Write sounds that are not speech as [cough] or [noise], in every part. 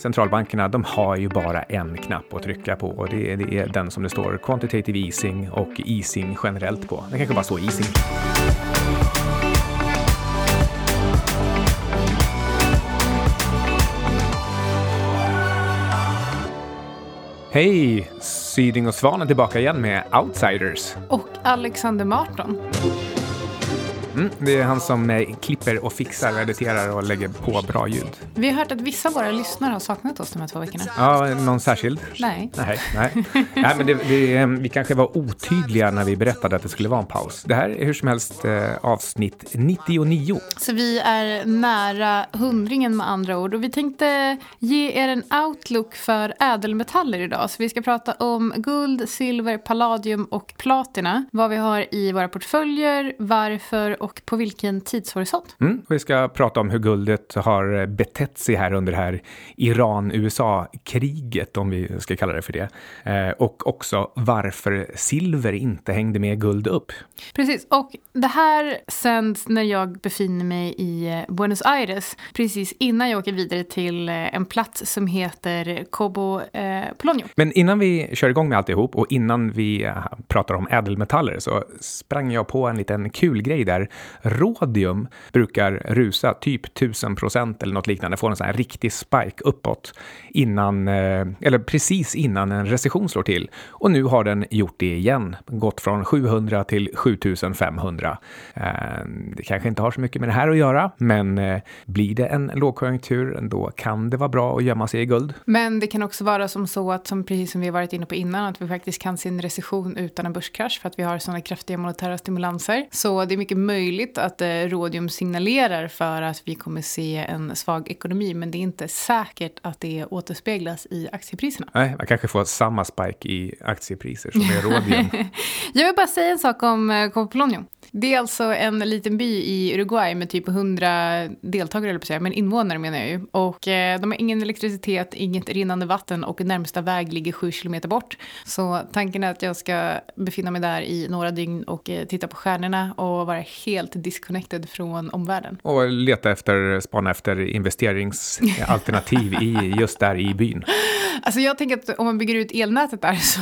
centralbankerna, de har ju bara en knapp att trycka på och det är, det är den som det står quantitative easing och easing generellt på. Det kanske bara står easing. Hej! Syding och Svan är tillbaka igen med Outsiders. Och Alexander Marton. Mm, det är han som eh, klipper och fixar, och editerar och lägger på bra ljud. Vi har hört att vissa av våra lyssnare har saknat oss de här två veckorna. Ja, någon särskild? Nej. Nej, nej. nej men det, det, eh, vi kanske var otydliga när vi berättade att det skulle vara en paus. Det här är hur som helst eh, avsnitt 99. Så vi är nära hundringen med andra ord. Och vi tänkte ge er en outlook för ädelmetaller idag. Så vi ska prata om guld, silver, palladium och platina. Vad vi har i våra portföljer, varför och på vilken tidshorisont. Mm, vi ska prata om hur guldet har betett sig här under det här Iran-USA-kriget, om vi ska kalla det för det. Eh, och också varför silver inte hängde med guld upp. Precis, och det här sänds när jag befinner mig i eh, Buenos Aires, precis innan jag åker vidare till eh, en plats som heter Cobo eh, Polonio. Men innan vi kör igång med alltihop och innan vi eh, pratar om ädelmetaller så sprang jag på en liten kul grej där rådium brukar rusa typ 1000 procent eller något liknande, få en sån här riktig spike uppåt innan, eh, eller precis innan en recession slår till. Och nu har den gjort det igen, gått från 700 till 7500. Eh, det kanske inte har så mycket med det här att göra, men eh, blir det en lågkonjunktur, då kan det vara bra att gömma sig i guld. Men det kan också vara som så att, som precis som vi har varit inne på innan, att vi faktiskt kan se en recession utan en börskrasch för att vi har sådana kraftiga monetära stimulanser. Så det är mycket möjligt att eh, rodium signalerar för att vi kommer se en svag ekonomi, men det är inte säkert att det återspeglas i aktiepriserna. Nej, man kanske får samma spike i aktiepriser som i [laughs] rodium. Jag vill bara säga en sak om eh, Copolonio. Det är alltså en liten by i Uruguay med typ 100 deltagare, eller på men invånare menar jag ju. Och eh, de har ingen elektricitet, inget rinnande vatten och närmsta väg ligger sju kilometer bort. Så tanken är att jag ska befinna mig där i några dygn och eh, titta på stjärnorna och vara helt disconnected från omvärlden. Och leta efter, spana efter investeringsalternativ i, just där i byn. [laughs] Alltså jag tänker att om man bygger ut elnätet där så...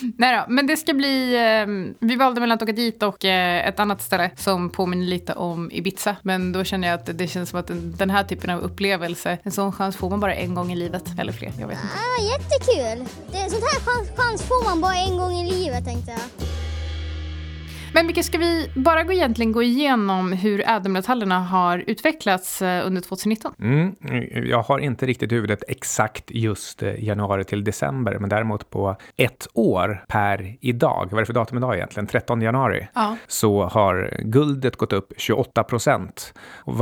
[laughs] Nej då, men det ska bli... Eh, vi valde mellan att åka dit och eh, ett annat ställe som påminner lite om Ibiza. Men då känner jag att det känns som att den, här typen av upplevelse, en sån chans får man bara en gång i livet. Eller fler, jag vet inte. Ah, jättekul! Det, sånt här chans, chans får man bara en gång i livet tänkte jag. Men Micke, ska vi bara gå, egentligen gå igenom hur ädelmetallerna har utvecklats eh, under 2019? Mm, jag har inte riktigt huvudet exakt just eh, januari till december, men däremot på ett år per idag, vad är det för datum idag egentligen, 13 januari, Ja. så har guldet gått upp 28 procent.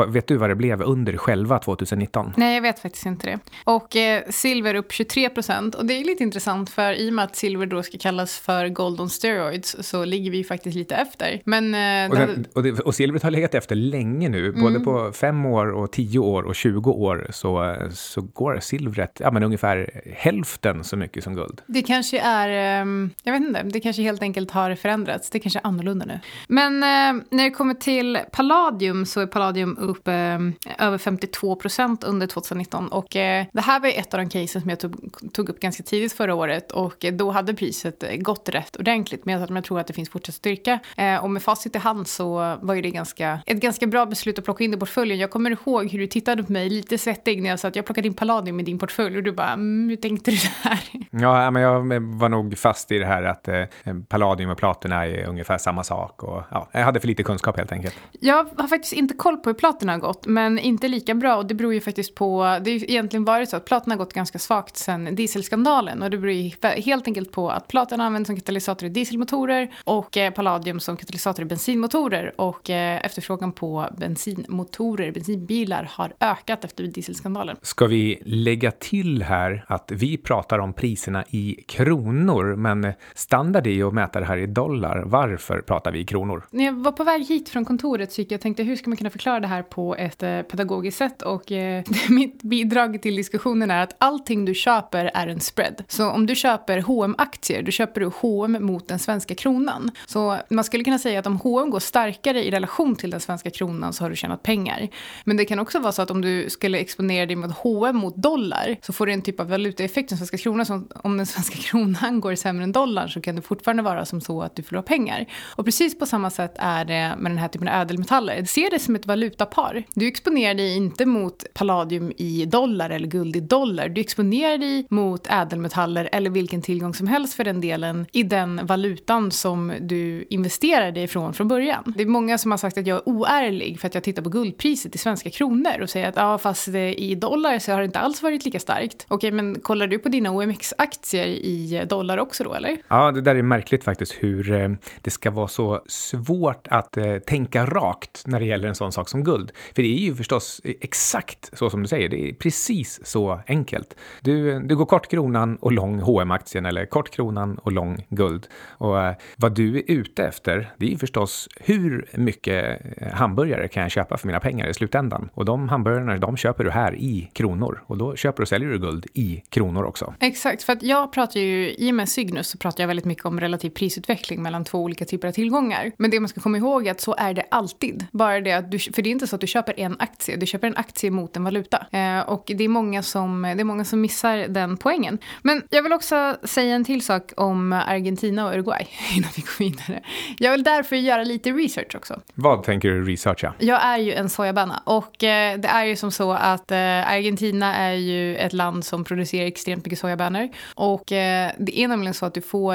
Vet du vad det blev under själva 2019? Nej, jag vet faktiskt inte det. Och eh, silver upp 23 procent. Och det är lite intressant för i och med att silver då ska kallas för gold on steroids så ligger vi faktiskt lite efter. Men eh, Och, den, och, det, och silvret har legat efter länge nu, både på fem år och tio år och 20 år så, så går silvret ja, men ungefär hälften så mycket som guld. Det kanske är, ehm, jag vet inte, det kanske helt enkelt har förändrats. Det kanske är annorlunda nu. Men eh, när det kommer till palladium så är palladium upp ehm, över 52 procent under 2019. Och eh, det här var ett av de casen som jag tog, tog upp ganska tidigt förra året. Och eh, då hade priset eh, gått rätt ordentligt. Men jag tror att det finns fortsatt styrka. Eh, och med facit i hand så var ju det ganska, ett ganska bra beslut att plocka in det i portföljen. Jag kommer ihåg hur du tittade på mig lite svettig när jag sa att jag plockade in palladium i din portfölj. Och du bara, mm, hur tänkte du där? [laughs] Ja, men jag var nog fast i det här att eh, palladium och platina är ungefär samma sak. Och, ja, jag hade för lite kunskap helt enkelt. Jag har faktiskt inte koll på hur platina har gått, men inte lika bra. Och det beror ju faktiskt på, det har ju egentligen varit så att platina har gått ganska svagt sedan dieselskandalen. Och det beror ju helt enkelt på att platina används som katalysator i dieselmotorer och eh, palladium som katalysator i bensinmotorer. Och eh, efterfrågan på bensinmotorer, bensinbilar har ökat efter dieselskandalen. Ska vi lägga till här att vi pratar om priserna i kronor, men standard är ju att mäta det här i dollar. Varför pratar vi i kronor? När jag var på väg hit från kontoret så gick jag och tänkte hur ska man kunna förklara det här på ett eh, pedagogiskt sätt och eh, [laughs] mitt bidrag till diskussionen är att allting du köper är en spread. Så om du köper hm aktier då köper du H&M mot den svenska kronan. Så man man skulle kunna säga att om H&M går starkare i relation till den svenska kronan så har du tjänat pengar. Men det kan också vara så att om du skulle exponera dig mot H&M mot dollar så får du en typ av valutaeffekt den svenska kronan. Så om den svenska [laughs] kronan går sämre än dollarn så kan det fortfarande vara som så att du förlorar pengar. Och precis på samma sätt är det med den här typen av ädelmetaller. Se det som ett valutapar. Du exponerar dig inte mot palladium i dollar eller guld i dollar. Du exponerar dig mot ädelmetaller eller vilken tillgång som helst för den delen i den valutan som du investerar investerade ifrån från början. Det är många som har sagt att jag är oärlig för att jag tittar på guldpriset i svenska kronor och säger att ja, fast eh, i dollar så har det inte alls varit lika starkt. Okej, men kollar du på dina OMX-aktier i eh, dollar också då, eller? Ja, det där är märkligt faktiskt hur eh, det ska vara så svårt att tänka rakt när det gäller en sån sak som guld. För det är ju förstås exakt så som du säger, det är precis så enkelt. Du, du går kort kronan och lång hm aktien eller kort kronan och lång guld. Och vad du är ute efter, det är ju förstås hur mycket eh, hamburgare kan jag köpa för mina pengar i slutändan? Och de hamburgarna, de köper du här i kronor och då köper och säljer du guld i kronor också. Exakt, för att jag pratar ju, i och med Cygnus så pratar jag väldigt mycket om relativ prisutveckling mellan två olika typer av tillgångar. Men det man ska komma ihåg är att så är det alltid. Bara det att du, för det är inte så att du köper en aktie, du köper en aktie mot en valuta. Eh, och det är, många som, det är många som missar den poängen. Men jag vill också säga en till sak om Argentina och Uruguay [laughs] innan vi går vidare. Jag vill därför göra lite research också. Vad tänker du researcha? Jag är ju en sojabönna och eh, det är ju som så att eh, Argentina är ju ett land som producerar extremt mycket sojabönor. Och eh, det är nämligen så att du får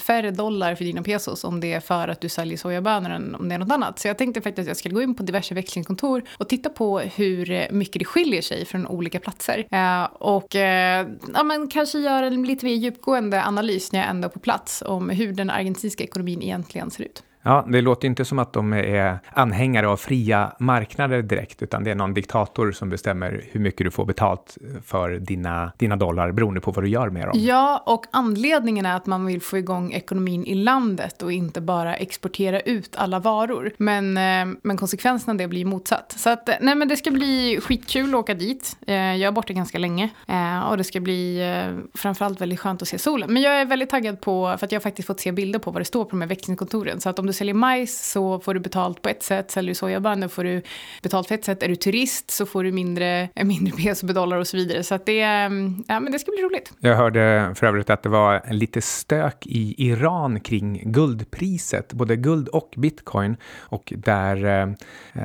färre dollar för dina pesos om det är för att du säljer sojabönor än om det är något annat. Så jag tänkte faktiskt att jag skulle gå in på diverse växlingskontor och titta på hur mycket det skiljer sig från olika platser. Och ja, men kanske göra en lite mer djupgående analys när jag ändå är på plats om hur den argentinska ekonomin egentligen ser ut. Ja, det låter inte som att de är anhängare av fria marknader direkt, utan det är någon diktator som bestämmer hur mycket du får betalt för dina, dina dollar beroende på vad du gör med dem. Ja, och anledningen är att man vill få igång ekonomin i landet och inte bara exportera ut alla varor. Men, eh, men konsekvensen av det blir motsatt. Så att, eh, nej men det ska bli skitkul att åka dit. Eh, jag är borta ganska länge och det ska bli framförallt väldigt skönt att se solen. Men jag är väldigt taggad på, för att jag har faktiskt fått se bilder på vad det står på de här växlingskontoren. Så att om du säljer majs så får du betalt på ett sätt, säljer du sojabönor får du betalt på ett sätt, är du turist så får du mindre, eh, mindre peso-dollar och så vidare. Så att det, mm, ja, men det ska bli roligt. Jag hörde för övrigt att det var lite stök i Iran kring guldpriset, både guld och bitcoin, och där, eh,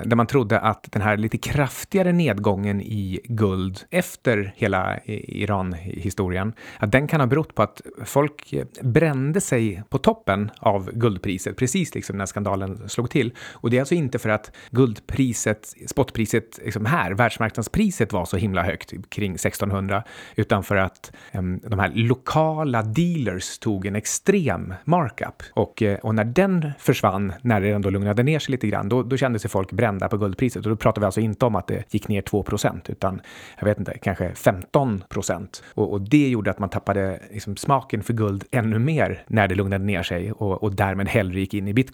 där man trodde att den här lite kraftigare nedgången i guld efter hela eh, Iran-historien, att den kan ha berott på att folk brände sig på toppen av guldpriset, precis liksom när skandalen slog till. Och det är alltså inte för att guldpriset, spotpriset liksom här, världsmarknadspriset var så himla högt kring 1600, utan för att um, de här lokala dealers tog en extrem markup. Och, eh, och när den försvann, när det ändå lugnade ner sig lite grann, då, då kände sig folk brända på guldpriset. Och då pratar vi alltså inte om att det gick ner 2 procent, utan jag vet inte, kanske 15 procent. Och, och, det gjorde att man tappade liksom, smaken för guld ännu mer när det lugnade ner sig och, och därmed hellre gick in i bitcoin.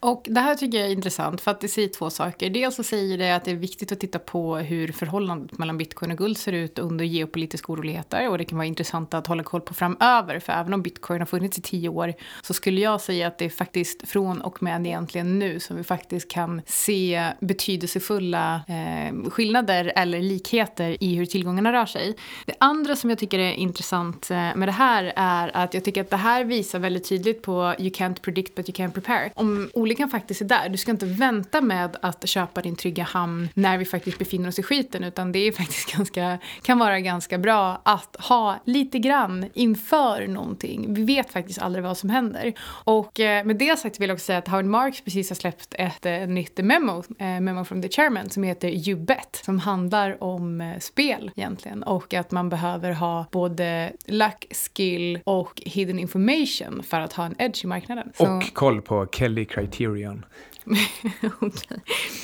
Och det här tycker jag är intressant för att det säger två saker. Dels så säger det att det är viktigt att titta på hur förhållandet mellan bitcoin och guld ser ut under geopolitiska oroligheter och det kan vara intressant att hålla koll på framöver för även om bitcoin har funnits i tio år så skulle jag säga att det är faktiskt från och med egentligen nu som vi faktiskt kan se betydelsefulla eh, skillnader eller likheter i hur tillgångarna rör sig. Det andra som jag tycker är intressant eh, med det här är att jag tycker att det här visar väldigt tydligt på you can't predict but you can prepare. Om olyckan faktiskt är där, du ska inte vänta med att köpa din trygga hamn när vi faktiskt befinner oss i skiten, utan det är [laughs] faktiskt ganska, kan vara ganska bra att ha lite grann inför någonting. Vi vet faktiskt aldrig vad som händer. Och eh, med det sagt vill jag också säga att Howard Marks precis har släppt ett eh, nytt memo, eh, memo from the chairman, som heter You Bet, som handlar om eh, spel egentligen och att man behöver ha både luck, skill och hidden information för att ha en edge i marknaden. Och koll på Kelly Criterion. [laughs] okay.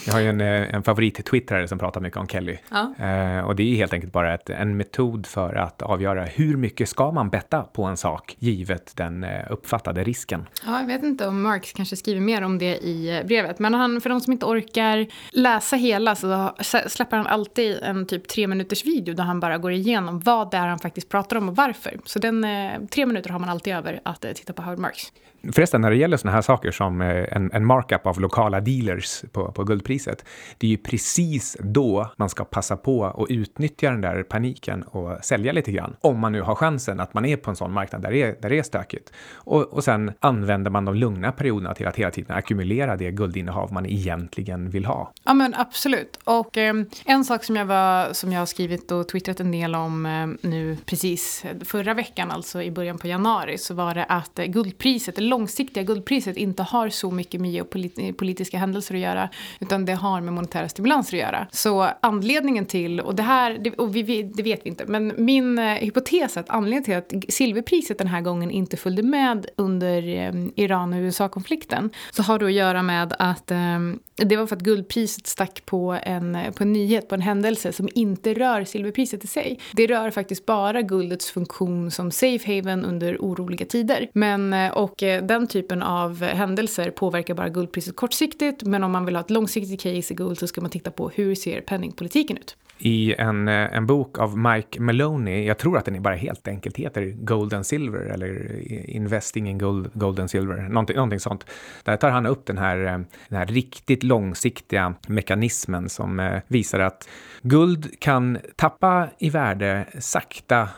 Jag har ju en, eh, en favorit-twittrare som pratar mycket om Kelly. Ja. Eh, och det är helt enkelt bara ett, en metod för att avgöra hur mycket ska man betta på en sak givet den eh, uppfattade risken. Ja, jag vet inte om Marx kanske skriver mer om det i eh, brevet. Men han, för de som inte orkar läsa hela så släpper han alltid en typ tre minuters video där han bara går igenom vad det är han faktiskt pratar om och varför. Så den, tre minuter har man alltid över att titta på Howard Marks. Förresten, när det gäller såna här saker som eh, en, en markup av lokala dealers på, på guldpriset, det är ju precis då man ska passa på och utnyttja den där paniken och sälja lite grann. Om man nu har chansen att man är på en sån marknad där det är, där det är stökigt. Och, och sen använder man de lugna perioderna till att hela tiden ackumulera det guldinnehav man egentligen vill ha. Ja, men absolut. Och eh, en sak som jag, var, som jag har skrivit och twittrat en del om eh, nu precis förra veckan, alltså i början på januari, så var det att eh, guldpriset, långsiktiga guldpriset inte har så mycket med geopolitiska händelser att göra, utan det har med monetära stimulanser att göra. Så anledningen till, och det här, och vi, det vet vi inte, men min eh, hypotes är att anledningen till att silverpriset den här gången inte följde med under eh, Iran och USA-konflikten, så har det att göra med att eh, det var för att guldpriset stack på en, på en nyhet, på en händelse som inte rör silverpriset i sig. Det rör faktiskt bara guldets funktion som safe haven under oroliga tider. Men, och den typen av händelser påverkar bara guldpriset kortsiktigt, men om man vill ha ett långsiktigt case i guld så ska man titta på hur ser penningpolitiken ut. I en, eh, en bok av Mike Maloney, jag tror att den bara helt enkelt heter Gold and Silver eller eh, Investing in Gold, Gold and Silver, någonting, någonting sånt. Där tar han upp den här, eh, den här riktigt långsiktiga mekanismen som visar att guld kan tappa i värde sakta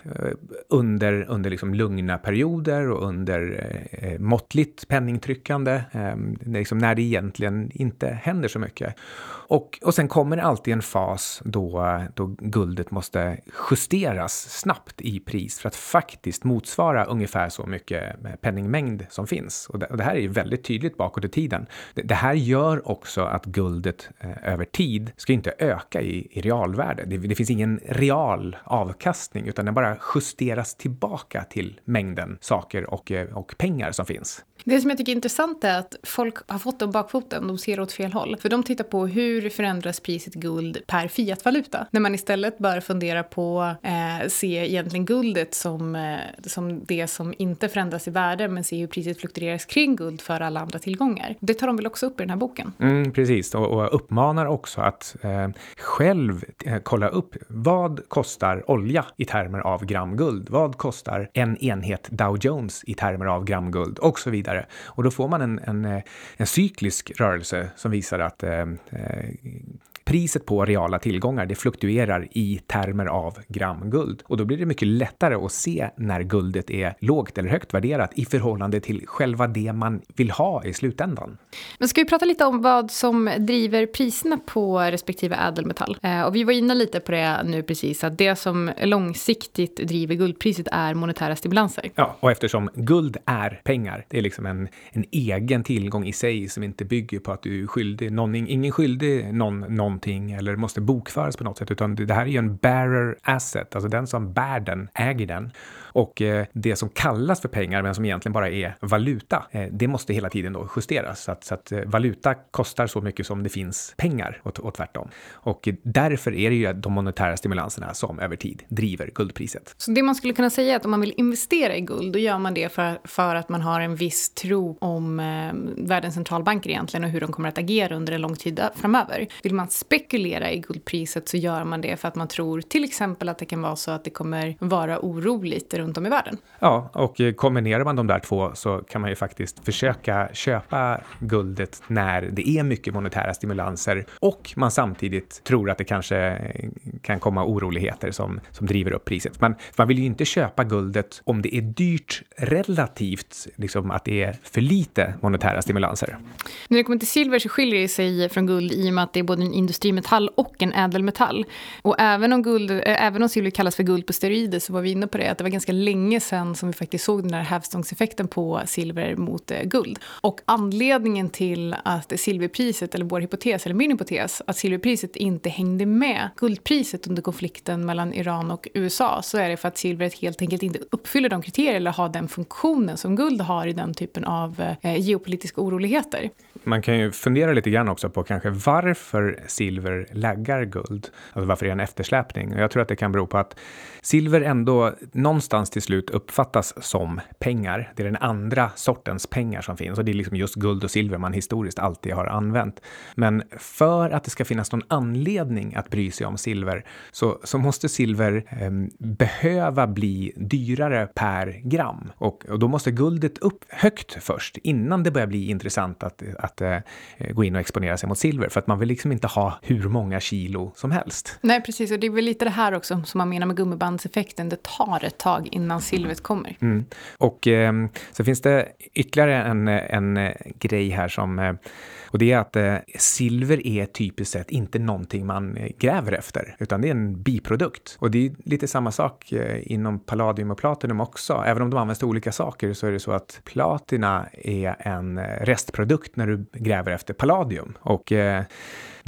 under, under liksom lugna perioder och under måttligt penningtryckande, liksom när det egentligen inte händer så mycket. Och, och sen kommer det alltid en fas då, då guldet måste justeras snabbt i pris för att faktiskt motsvara ungefär så mycket eh, penningmängd som finns. Och det, och det här är ju väldigt tydligt bakåt i tiden. Det, det här gör också att guldet eh, över tid ska inte öka i, i realvärde. Det, det, finns ingen real avkastning utan den bara justeras tillbaka till mängden saker och, eh, och pengar som finns. Det som jag tycker är intressant är att folk har fått dem bakfoten, de ser åt fel håll. För de tittar på hur förändras priset guld per fiatvaluta? När man istället bör fundera på eh, se egentligen guldet som, eh, som det som inte förändras i värde men se hur priset fluktueras kring guld för alla andra tillgångar. Det tar de väl också upp i den här boken? Mm, precis, och, och uppmanar också att eh, själv eh, kolla upp vad kostar olja i termer av gram guld? Vad kostar en enhet Dow Jones i termer av gram guld? Och så vidare. Och då får man en, en, eh, en cyklisk rörelse som visar att eh, eh priset på reala tillgångar, det fluktuerar i termer av gram guld. Och då blir det mycket lättare att se när guldet är lågt eller högt värderat i förhållande till själva det man vill ha i slutändan. Men ska vi prata lite om vad som driver priserna på respektive ädelmetall? Eh, och vi var inne lite på det nu precis, att det som långsiktigt driver guldpriset är monetära stimulanser. Ja, och eftersom guld är pengar, det är liksom en, en egen tillgång i sig som inte bygger på att du är skyldig någon, ingen skyldig någon, någon någonting eller måste bokföras på något sätt, utan det här är ju en bearer asset, alltså den som bär den äger den. Och eh, det som kallas för pengar, men som egentligen bara är valuta, eh, det måste hela tiden då justeras. Så att, så att eh, valuta kostar så mycket som det finns pengar och, och tvärtom. Och därför är det ju de monetära stimulanserna som över tid driver guldpriset. Så det man skulle kunna säga är att om man vill investera i guld, då gör man det för, för att man har en viss tro om eh, världens centralbanker egentligen och hur de kommer att agera under en lång tid framöver. Vill man spekulera i guldpriset så gör man det för att man tror till exempel att det kan vara så att det kommer vara oroligt runt om i världen. Ja, och kombinerar man de där två så kan man ju faktiskt försöka köpa guldet när det är mycket monetära stimulanser och man samtidigt tror att det kanske kan komma oroligheter som, som driver upp priset. Men man vill ju inte köpa guldet om det är dyrt relativt, liksom att det är för lite monetära stimulanser. När det kommer till silver så skiljer det sig från guld i och med att det är både en industrimetall och en ädelmetall. Och även om, guld, eh, även om silver kallas för guld på steroider så var vi inne på det att det var ganska länge sedan som vi faktiskt såg den här hävstångseffekten på silver mot eh, guld. Och anledningen till att silverpriset, eller vår hypotes, eller min hypotes, att silverpriset inte hängde med guldpriset under konflikten mellan Iran och USA så är det för att silvret helt enkelt inte uppfyller de kriterier eller har den funktionen som guld har i den typen av eh, geopolitiska oroligheter. Man kan ju fundera lite grann också på kanske varför silver silver laggar guld. Alltså varför det en eftersläpning. Och jag tror att det kan bero på att silver ändå någonstans till slut uppfattas som pengar. Det är den andra sortens pengar som finns och det är liksom just guld och silver man historiskt alltid har använt. Men för att det ska finnas någon anledning att bry sig om silver så, så måste silver eh, behöva bli dyrare per gram och, och, då måste guldet upp högt först innan det börjar bli intressant att, att eh, gå in och exponera sig mot silver för att man vill liksom inte ha hur många kilo som helst. Nej, precis och det är väl lite det här också som man menar med gummibandseffekten. Det tar ett tag innan silvret kommer. Mm. Och eh, så finns det ytterligare en, en grej här som eh, och det är att eh, silver är typiskt sett inte någonting man eh, gräver efter, utan det är en biprodukt. Och det är lite samma sak eh, inom palladium och platinum också. Även om de används till olika saker så är det så att platina är en eh, restprodukt när du gräver efter palladium. Och eh,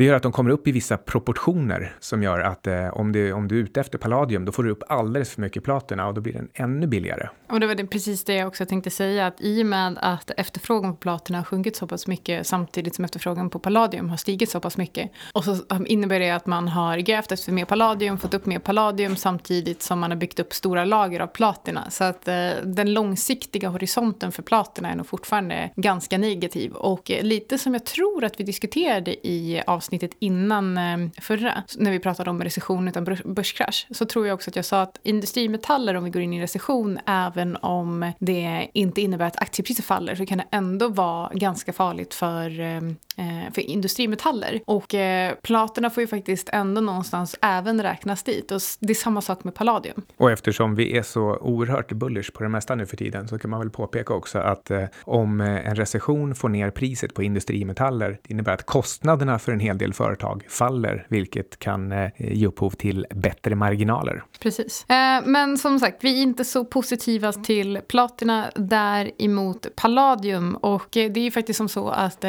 det gör att de kommer upp i vissa proportioner som gör att eh, om, det, om du är ute efter palladium då får du upp alldeles för mycket platina och då blir den ännu billigare. Och det var det, precis det jag också tänkte säga att i och med att efterfrågan på platina har sjunkit så pass mycket samtidigt som efterfrågan på palladium har stigit så pass mycket och så innebär det att man har grävt efter mer palladium, fått upp mer palladium samtidigt som man har byggt upp stora lager av platina. Så att eh, den långsiktiga horisonten för platina är nog fortfarande ganska negativ och eh, lite som jag tror att vi diskuterade i avsnittet avsnittet innan eh, förra, när vi pratade om recession utan börskrasch, så tror jag också att jag sa att industrimetaller, om vi går in i en recession, även om det inte innebär att aktiepriser faller, så kan det ändå vara ganska farligt för, eh, eh, för industrimetaller. Och platerna får ju faktiskt ändå någonstans även räknas dit. Och det är samma sak med palladium. Och eftersom vi är så oerhört bullish på det mesta nu för tiden så kan man väl påpeka också att om en recession får ner priset på industrimetaller, det innebär att kostnaderna för en hel del företag faller, vilket kan eh, ge upphov till bättre marginaler. Precis. Eh, men som sagt, vi är inte så positiva till platina, däremot palladium. Och eh, det är ju faktiskt som så att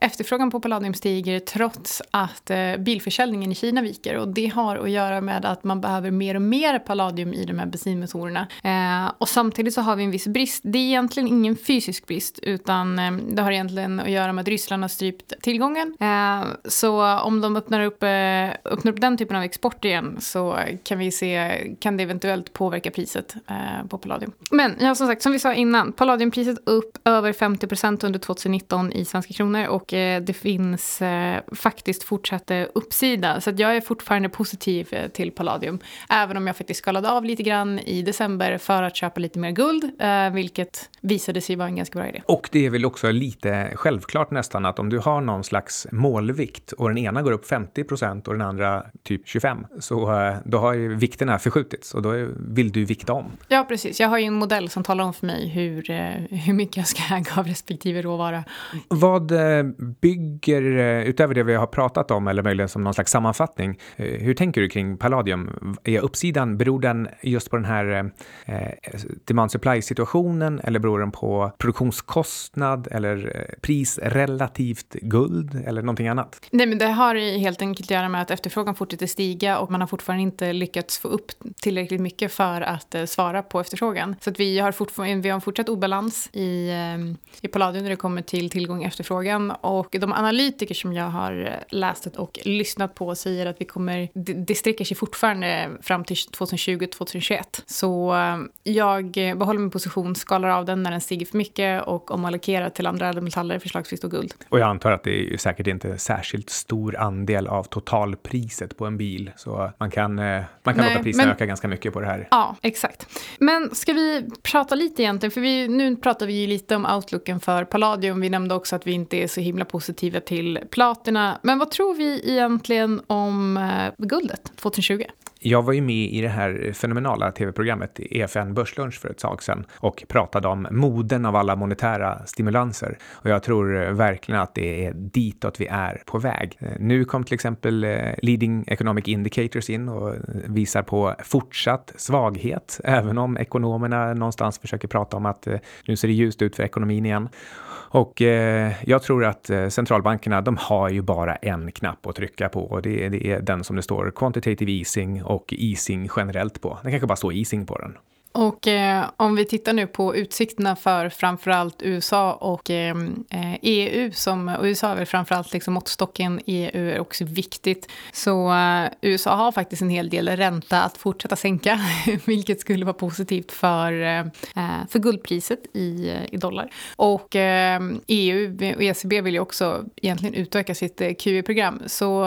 efterfrågan på palladium stiger trots att bilförsäljningen i Kina viker. Och det har att göra med att man behöver mer och mer palladium i de här bensinmotorerna. Och samtidigt så har vi en viss brist. Det är egentligen ingen fysisk brist, utan det har egentligen att göra med att Ryssland har strypt tillgången. Så om de öppnar upp, eh, öppnar upp den typen av export igen så kan vi se, kan det eventuellt påverka priset eh, på palladium. Men ja, som sagt, som vi sa innan, palladiumpriset upp över 50 procent under 2019 i svenska kronor och eh, det finns faktiskt fortsatt uppsida. Så jag är fortfarande positiv till palladium, även om jag faktiskt skalade av lite grann i december för att köpa lite mer guld, vilket visade sig vara en ganska bra idé. Och det är väl också lite självklart nästan att om du har någon slags målvikt och den ena går upp 50 procent och den andra typ 25 så eh, då har ju vikterna förskjutits och då vill du vikta om. Ja, precis. Jag har ju en modell som talar om för mig hur, eh, hur mycket jag ska äga av respektive råvara. Vad eh, bygger, utöver det vi har pratat om eller möjligen som någon slags sammanfattning, hur tänker du kring palladium? Är uppsidan, beror den just på den här demand supply situationen eller beror den på produktionskostnad eller pris relativt guld eller någonting annat? Nej, men det har helt enkelt att göra med att efterfrågan fortsätter stiga och man har fortfarande inte lyckats få upp tillräckligt mycket för att eh, svara på efterfrågan. Så att vi har, fortfarande, vi har en fortsatt obalans i, ehm, i Palladium när det kommer till tillgång och efterfrågan. Och de analytiker som jag har eh, läst och lyssnat på säger att vi kommer, det, det sträcker sig fortfarande fram till 2020-2021. Så eh, jag behåller min position, skalar av den när den stiger för mycket och omallokerar till andra ädelmetaller, förslagsvis då guld. Och jag antar att det är säkert inte särskilt stor andel av totalpriset på en bil. Så man kan, eh, man kan Nej, låta priserna men, öka ganska mycket på det här. Ja, exakt. Men ska vi prata lite egentligen, för vi, nu pratar vi ju lite om outlooken för Palladium. Vi nämnde också att vi inte är så himla positiva till platina. Men vad tror vi egentligen om uh, guldet 2020? Jag var ju med i det här fenomenala tv-programmet EFN Börslunch för ett tag sedan och pratade om moden av alla monetära stimulanser. Och jag tror verkligen att det är ditåt vi är på väg. Nu kom till exempel eh, Leading Economic Indicators in och visar på fortsatt svaghet, även om ekonomerna någonstans försöker prata om att eh, nu ser det ljust ut för ekonomin igen. Och eh, jag tror att eh, centralbankerna, de har ju bara en knapp att trycka på och det, det är den som det står quantitative easing och easing generellt på. Det kanske bara står easing på den. Och eh, om vi tittar nu på utsikterna för framförallt USA och eh, eh EU, som, och USA är väl framförallt liksom måttstocken, EU är också viktigt. Så eh, USA har faktiskt en hel del ränta att fortsätta sänka, [laughs] vilket skulle vara positivt för, eh, eh för guldpriset i, eh, i dollar. Och EU och ECB vill ju också egentligen utöka sitt QE-program, så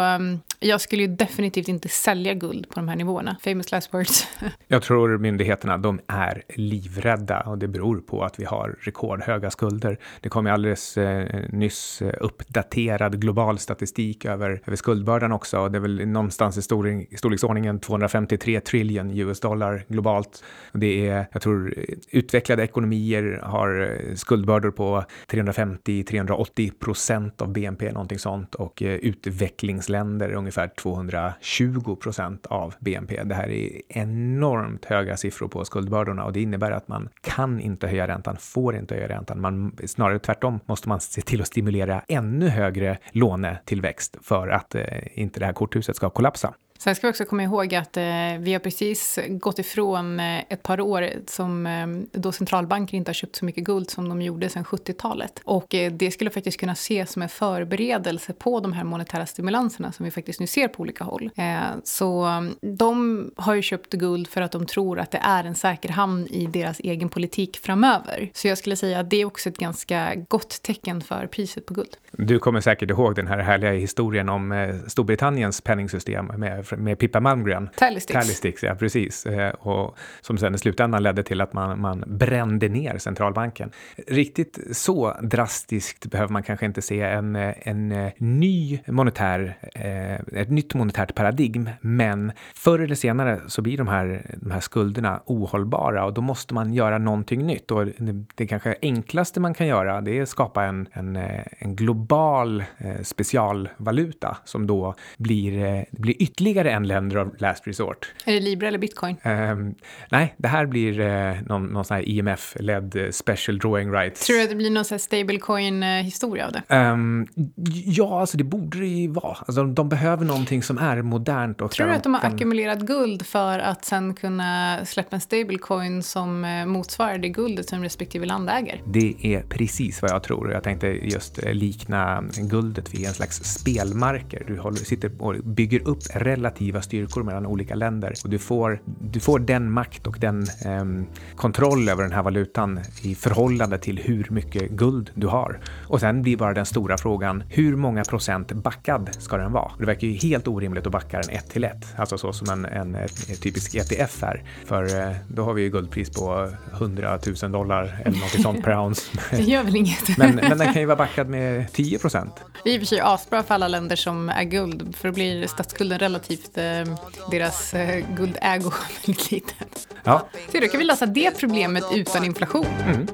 jag skulle ju definitivt inte sälja guld på de här nivåerna. Famous last words. [laughs] jag tror myndigheterna, de är livrädda och det beror på att vi har rekordhöga skulder. Det kom ju alldeles eh, nyss eh, uppdaterad global statistik över, över skuldbördan också och det är väl någonstans i stor, storleksordningen 253 trillion US dollar globalt. Det är, jag tror, utvecklade ekonomier har eh, skuldbördor på 350-380 procent av BNP, någonting sånt och eh, utvecklingsländer ungefär 220 procent av BNP. Det här är enormt höga siffror på skuldbördorna och det innebär att man kan inte höja räntan, får inte höja räntan. Man, snarare tvärtom måste man se till att stimulera ännu högre lånetillväxt för att eh, inte det här korthuset ska kollapsa. Sen ska vi också komma ihåg att eh, vi har precis gått ifrån eh, ett par år som eh, då centralbanker inte har köpt så mycket guld som de gjorde sedan 70-talet. Och eh, det skulle faktiskt kunna ses som en förberedelse på de här monetära stimulanserna som vi faktiskt nu ser på olika håll. Eh, så mm, de har ju köpt guld för att de tror att det är en säker hamn i deras egen politik framöver. Så jag skulle säga att det är också ett ganska gott tecken för priset på guld. Du kommer säkert ihåg den här härliga historien om eh, Storbritanniens penningsystem med med Pippa Malmgren. Tallysticks. Tallysticks, ja precis. Eh, och som sen i slutändan ledde till att man, man brände ner centralbanken. Riktigt så drastiskt behöver man kanske inte se en, en eh, ny monetär, eh, ett nytt monetärt paradigm, men förr eller senare så blir de här, de här skulderna ohållbara och då måste man göra någonting nytt. Och det, det kanske enklaste man kan göra det är att skapa en, en, en global specialvaluta som då blir, blir ytterligare ytterligare en länder av last resort. Är det Libra eller bitcoin? Um, nej, det här blir uh, någon, någon sån här IMF-ledd uh, special drawing rights. Tror du att det blir någon sån här stablecoin-historia av det? Um, ja, alltså det borde det ju vara. Alltså, de, de behöver någonting som är modernt. Och Tror du att de har ackumulerat guld för att sen kunna släppa en stablecoin som motsvarar det guldet som respektive land äger? Det är precis vad jag tror. Jag tänkte just likna guldet vid en slags spelmarker. Du håller, sitter och bygger upp relativt relativa styrkor mellan olika länder. Och du, får, du får den makt och den eh, kontroll över den här valutan i förhållande till hur mycket guld du har. Och sen blir bara den stora frågan, hur många procent backad ska den vara? Det verkar ju helt orimligt att backa den ett till ett, alltså så som en, en, en typisk ETF är. För eh, då har vi ju guldpris på 100 000 dollar eller något sånt per [laughs] ounce. Det gör väl inget. men, men den kan ju vara backad med 10 procent. Det är i och för sig asbra för alla länder som är guld, för då blir statsskulden relativt relativt eh, deras eh, guldägo [laughs] väldigt liten. Ja. Så då kan vi lösa det problemet utan inflation. Mm.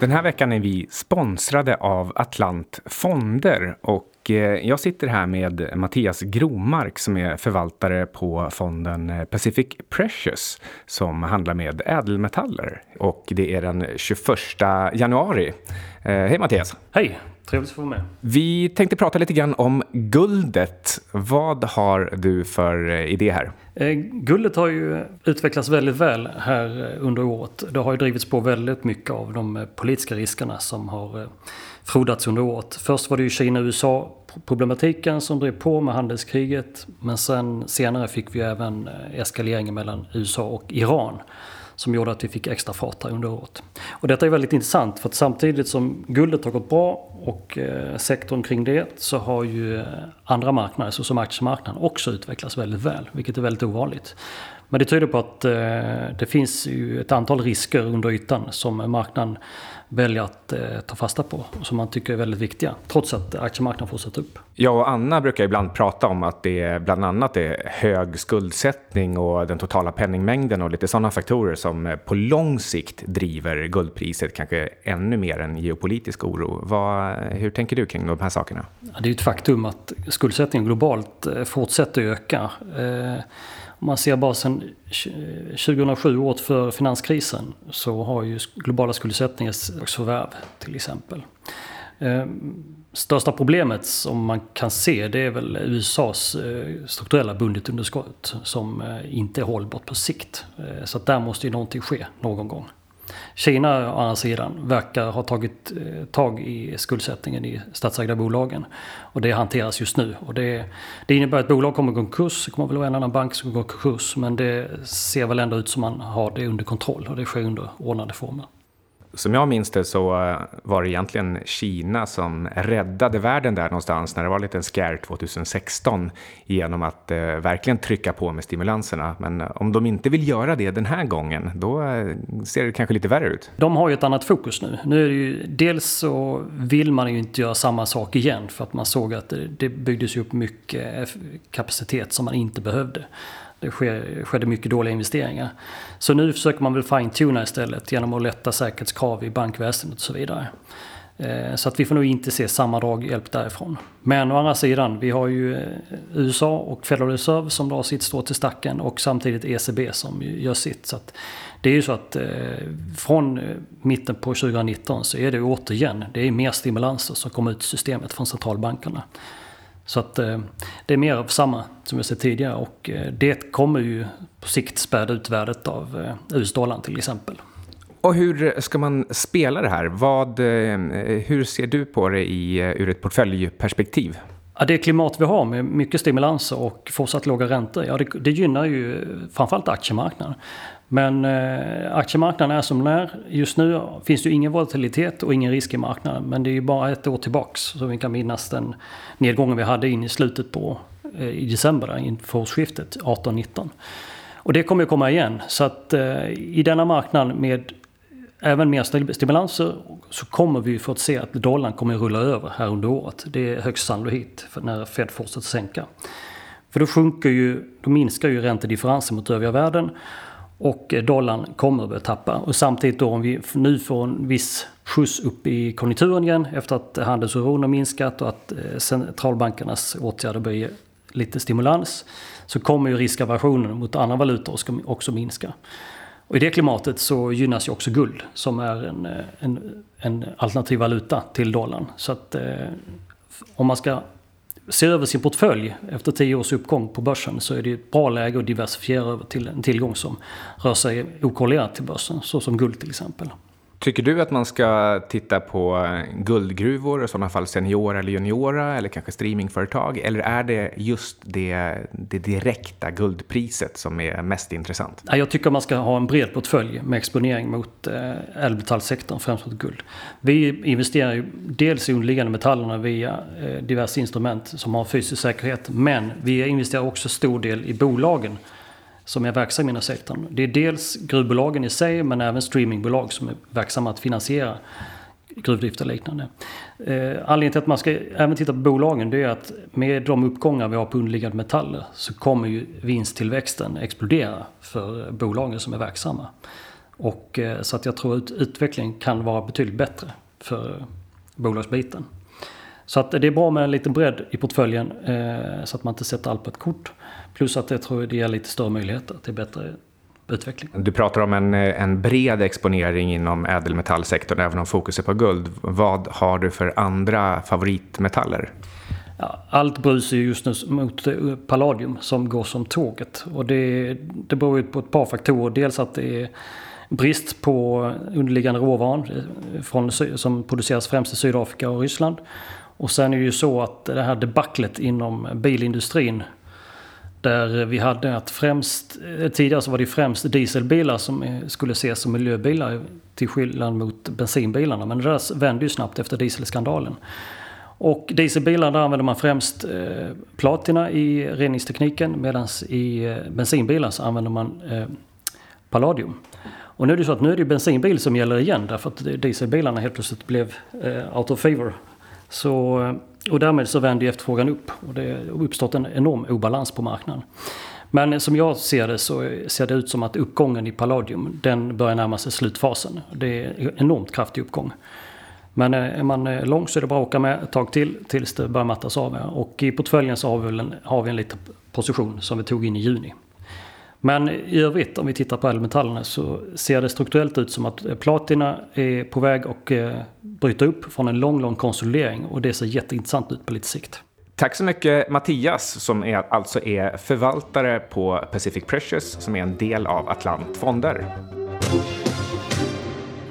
Den här veckan är vi sponsrade av Atlant Fonder och eh, jag sitter här med Mattias Gromark som är förvaltare på fonden eh, Pacific Precious som handlar med ädelmetaller. Och det är den 21 januari. Eh, hej Mattias! Hej! Trevligt att få vara med. Vi tänkte prata lite grann om guldet. Vad har du för eh, idé här? Eh, guldet har ju utvecklats väldigt väl här eh, under året. Det har ju drivits på väldigt mycket av de politiska riskerna som har frodats under året. Först var det ju Kina-USA problematiken som drev på med handelskriget. Men sen senare fick vi även eskaleringen mellan USA och Iran som gjorde att vi fick extra fart här under året. Och detta är väldigt intressant för att samtidigt som guldet har gått bra och eh, sektorn kring det så har ju eh, andra marknader såsom aktiemarknaden också utvecklats väldigt väl, vilket är väldigt ovanligt. Men det tyder på att eh, det finns ju ett antal risker under ytan som marknaden väljer att eh, ta fasta på och som man tycker är väldigt viktiga trots att aktiemarknaden fortsätter upp. Jag och Anna brukar ibland prata om att det bland annat är hög skuldsättning och den totala penningmängden och lite sådana faktorer som på lång sikt driver guldpriset kanske ännu mer än geopolitisk oro. Vad, hur tänker du kring de här sakerna? Det är ett faktum att skuldsättningen globalt eh, fortsätter öka. Om man ser bara sedan 2007 året för finanskrisen så har ju globala skuldsättningen förvärv till exempel. Ehm, största problemet som man kan se det är väl USAs strukturella eh, strukturella budgetunderskott som eh, inte är hållbart på sikt. Eh, så att där måste ju någonting ske någon gång. Kina å andra sidan verkar ha tagit eh, tag i skuldsättningen i statsägda bolagen. Och det hanteras just nu. Och det, det innebär att bolag kommer gå konkurs. Det kommer väl vara en annan bank som går konkurs. Men det ser väl ändå ut som man har det under kontroll och det sker under ordnade former som jag minns det så eh, var det egentligen Kina som räddade världen där någonstans när det var lite en scare 2016 genom att eh, verkligen trycka på med stimulanserna. Men eh, om de inte vill göra det den här gången, då eh, ser det kanske lite värre ut. De har ju ett annat fokus nu. Nu är det ju, dels så vill man ju inte göra samma sak igen för att man såg att det, det byggdes upp mycket eh, kapacitet som man inte behövde. Det sker, skedde mycket dåliga investeringar. Så nu försöker man väl fine-tuna istället genom att lätta säkerhetskrav i bankväsendet och så vidare. Eh, så att vi får nog inte se samma draghjälp därifrån. Men å andra sidan, vi har ju eh, USA och Federal Reserve som drar sitt strå till stacken och samtidigt ECB som gör sitt. Så det är ju så att eh, från mitten på 2019 så är det återigen, det är mer stimulanser som kommer ut i systemet från centralbankerna. Så att eh, det är mer av samma som jag sett tidigare och eh, det kommer ju på sikt späda ut värdet av eh, US-dollarn till exempel. Och hur ska man spela det här? Vad, hur ser du på det i, ur ett portföljperspektiv? Ja, det klimat vi har med mycket stimulanser och fortsatt låga räntor, ja, det, det gynnar ju framförallt aktiemarknaden. Men eh, aktiemarknaden är som den är. Just nu finns det ju ingen volatilitet och ingen risk i marknaden. Men det är ju bara ett år tillbaks så vi kan minnas den nedgången vi hade in i slutet på eh, i december inför årsskiftet 18-19. Och det kommer ju komma igen. Så att eh, i denna marknad med även mer stimulanser så kommer vi ju få att se att dollarn kommer att rulla över här under året. Det är högst sannolikt när Fed fortsätter sänka. För då sjunker ju, då minskar ju räntedifferensen mot övriga världen och eh, dollarn kommer att börja tappa. Och samtidigt då om vi nu får en viss skjuts upp i konjunkturen igen efter att handelsoron har minskat och att eh, centralbankernas åtgärder börjar ge lite stimulans så kommer ju riskaversionen mot andra valutor också minska. Och i det klimatet så gynnas ju också guld som är en, eh, en, en alternativ valuta till dollarn. Så att eh, om man ska se över sin portfölj efter tio års uppgång på börsen så är det ett bra läge att diversifiera över till en tillgång som rör sig okorrelerat till börsen, såsom guld till exempel. Tycker du att man ska titta på eh, guldgruvor, i sådana fall seniora eller juniora, eller kanske streamingföretag? Eller är det just det, det direkta guldpriset som är mest intressant? Jag tycker man ska ha en bred portfölj med exponering mot eh, ädelmetallsektorn, främst mot guld. Vi investerar ju dels i underliggande metallerna via eh, diverse instrument som har fysisk säkerhet, men vi investerar också stor del i bolagen som är verksamma inom sektorn. Det är dels gruvbolagen i sig men även streamingbolag som är verksamma att finansiera gruvdrift och liknande. Eh, anledningen till att man ska även titta på bolagen det är att med de uppgångar vi har på underliggande metaller så kommer ju vinsttillväxten explodera för bolagen som är verksamma. Och, eh, så att jag tror att utvecklingen kan vara betydligt bättre för bolagsbiten. Så att det är bra med en liten bredd i portföljen eh, så att man inte sätter allt på ett kort. Plus att jag tror det ger lite större möjligheter till bättre utveckling. Du pratar om en, en bred exponering inom ädelmetallsektorn, även om fokus är på guld. Vad har du för andra favoritmetaller? Ja, allt brus är just nu mot eh, palladium som går som tåget. Och det, det beror ju på ett par faktorer. Dels att det är brist på underliggande råvaran eh, från, som produceras främst i Sydafrika och Ryssland. Och sen är det ju så att det här debaclet inom bilindustrin Där vi hade att främst, tidigare så var det främst dieselbilar som skulle ses som miljöbilar till skillnad mot bensinbilarna. Men det där vände ju snabbt efter dieselskandalen. Och dieselbilar där använder man främst eh, platina i reningstekniken medan i eh, bensinbilar så använder man eh, palladium. Och nu är det så att nu är det bensinbil som gäller igen därför att dieselbilarna helt plötsligt blev eh, out of favor. Så, och därmed så vänder efterfrågan upp och det har uppstått en enorm obalans på marknaden. Men som jag ser det så ser det ut som att uppgången i palladium den börjar närma sig slutfasen. Det är en enormt kraftig uppgång. Men eh, är man eh, lång så är det bara att åka med ett tag till tills det börjar mattas av. Och i portföljen så har vi, en, har vi en liten position som vi tog in i juni. Men i övrigt om vi tittar på ädelmetallerna så ser det strukturellt ut som att eh, platina är på väg att eh, bryta upp från en lång, lång konsolidering och det ser jätteintressant ut på lite sikt. Tack så mycket Mattias som är, alltså är förvaltare på Pacific Precious som är en del av Atlant Fonder.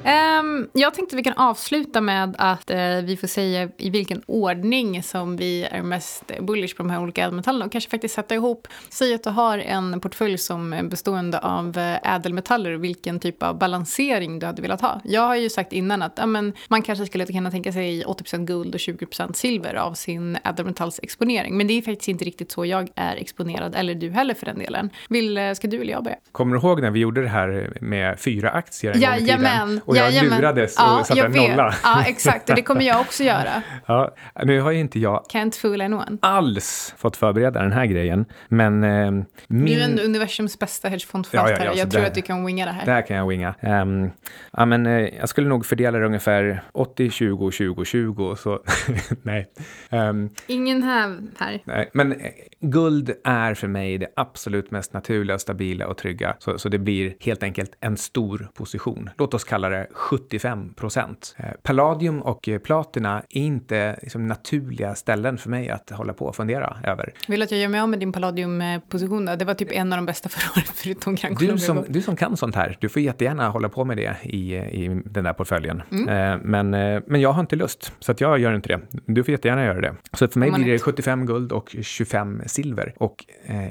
Um, jag tänkte vi kan avsluta med att uh, vi får säga i vilken ordning som vi är mest bullish på de här olika ädelmetallerna och kanske faktiskt sätta ihop. Säg att du har en portfölj som är bestående av eh, ädelmetaller och vilken typ av balansering du hade velat ha. Jag har ju sagt innan att ja, men, man kanske skulle kunna tänka sig 80% guld och 20% silver av sin ädelmetallsexponering. Men det är faktiskt inte riktigt så jag är exponerad, eller du heller för den delen. Vill, eh, ska du eller jag börja? Kommer du ihåg när vi gjorde det här med fyra aktier en ja, gång i tiden? Och jag Jajamän. lurades och ja, satte en nolla. Ja, exakt. Och det kommer jag också göra. [laughs] ja, nu har ju inte jag Can't fool anyone. alls fått förbereda den här grejen. Men eh, min... Du är ändå universums bästa hedgefondförvaltare. Ja, ja, ja, jag tror där, att du kan winga det här. Det här kan jag winga. Um, ja, men, eh, jag skulle nog fördela det ungefär 80, 20, 20, 20. Så [laughs] nej. Um, Ingen häv här. Nej, men eh, guld är för mig det absolut mest naturliga, stabila och trygga. Så, så det blir helt enkelt en stor position. Låt oss kalla det 75 procent. Eh, palladium och platina är inte liksom, naturliga ställen för mig att hålla på och fundera över. Vill du att jag gör mig av med din palladiumposition? Det var typ en av de bästa förra [laughs] året, förutom Gran du som, du som kan sånt här, du får jättegärna hålla på med det i, i den där portföljen. Mm. Eh, men, eh, men jag har inte lust, så att jag gör inte det. Du får jättegärna göra det. Så för mig blir det 75 guld och 25 silver. Och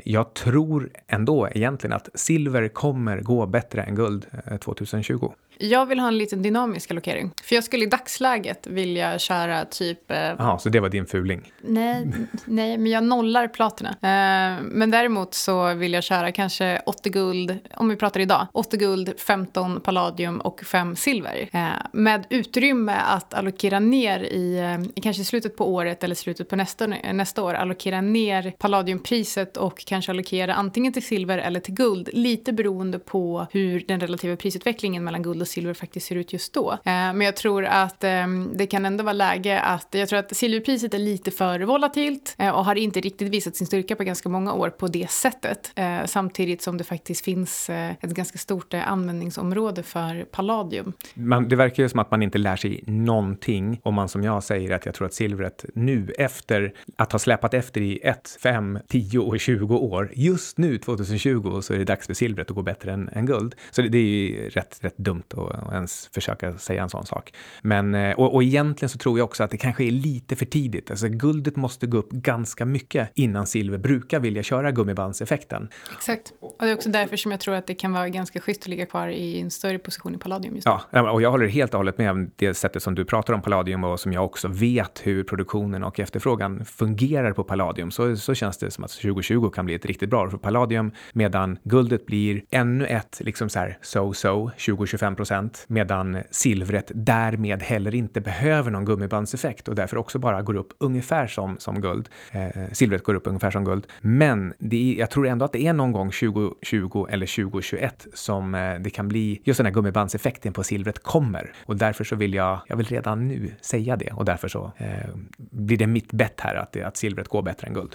jag tror ändå egentligen att silver kommer gå bättre än guld 2020. Jag vill ha en liten dynamisk allokering. För jag skulle i dagsläget vilja köra typ... Eh, eh, så det var din fuling? Nej, [laughs] nej, men jag nollar platina. Eh, men däremot så vill jag köra kanske 80 guld, om vi pratar idag, 80 guld, 15 palladium och 5 silver. Eh, med utrymme att allokera ner i, kanske slutet på året eller slutet på nästa, nästa år, allokera ner palladiumpriset och kanske allokera antingen till silver eller till guld, lite beroende på hur den relativa prisutvecklingen mellan guld och silver faktiskt ser ut just då. Eh, men jag tror att ehm, det kan ändå vara läge att, jag tror att silverpriset är lite för volatilt eh, och har inte riktigt visat sin styrka på ganska många år på det sättet. Eh, samtidigt som det faktiskt finns ett ganska stort användningsområde för palladium. Man, det verkar ju som att man inte lär sig någonting om man som jag säger att jag tror att silvret nu efter att ha släpat efter i 1, 5, 10 och 20 år, just nu 2020 så är det dags för silvret att gå bättre än, än guld. Så det, det är ju rätt, rätt dumt och, ens försöka säga en sån sak. Men, eh, och, och egentligen så tror jag också att det kanske är lite för tidigt. Alltså guldet måste gå upp ganska mycket innan silver brukar vilja köra gummibandseffekten. Exakt. Och det är också därför som jag tror att det kan vara ganska schysst att ligga kvar i en större position i palladium just nu. Ja, och jag håller helt och hållet med om det sättet som du pratar om palladium och som jag också vet hur produktionen och efterfrågan fungerar på palladium. Så, så känns det som att 2020 kan bli ett riktigt bra år för palladium medan guldet blir ännu ett liksom så här so-so 20-25 procent, medan silvret därmed heller inte behöver någon gummibandseffekt och därför också bara går upp ungefär som, som guld. Eh, silvret går upp ungefär som guld. Men det är, jag tror ändå att det är någon gång 2020 eller 2021 som eh, det kan bli just den här gummibandseffekten på silvret kommer. Och därför så vill jag, jag vill redan nu säga det och därför så eh, blir det mitt bett här att, att silvret går bättre än guld.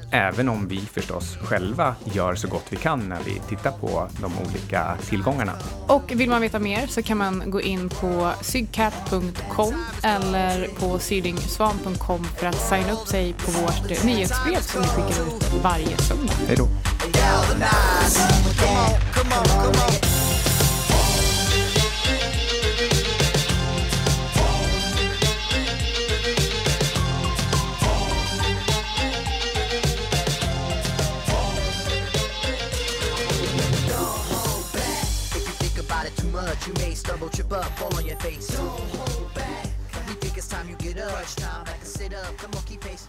Även om vi förstås själva gör så gott vi kan när vi tittar på de olika tillgångarna. Och vill man veta mer så kan man gå in på sygcap.com eller på sydingsvan.com för att signa upp sig på vårt nyhetsbrev som vi skickar ut varje söndag. Hej då! Stumble, trip up, fall on your face. Don't hold back. You think it's time you get up. Crunch time, back and sit up. Come on, keep pace.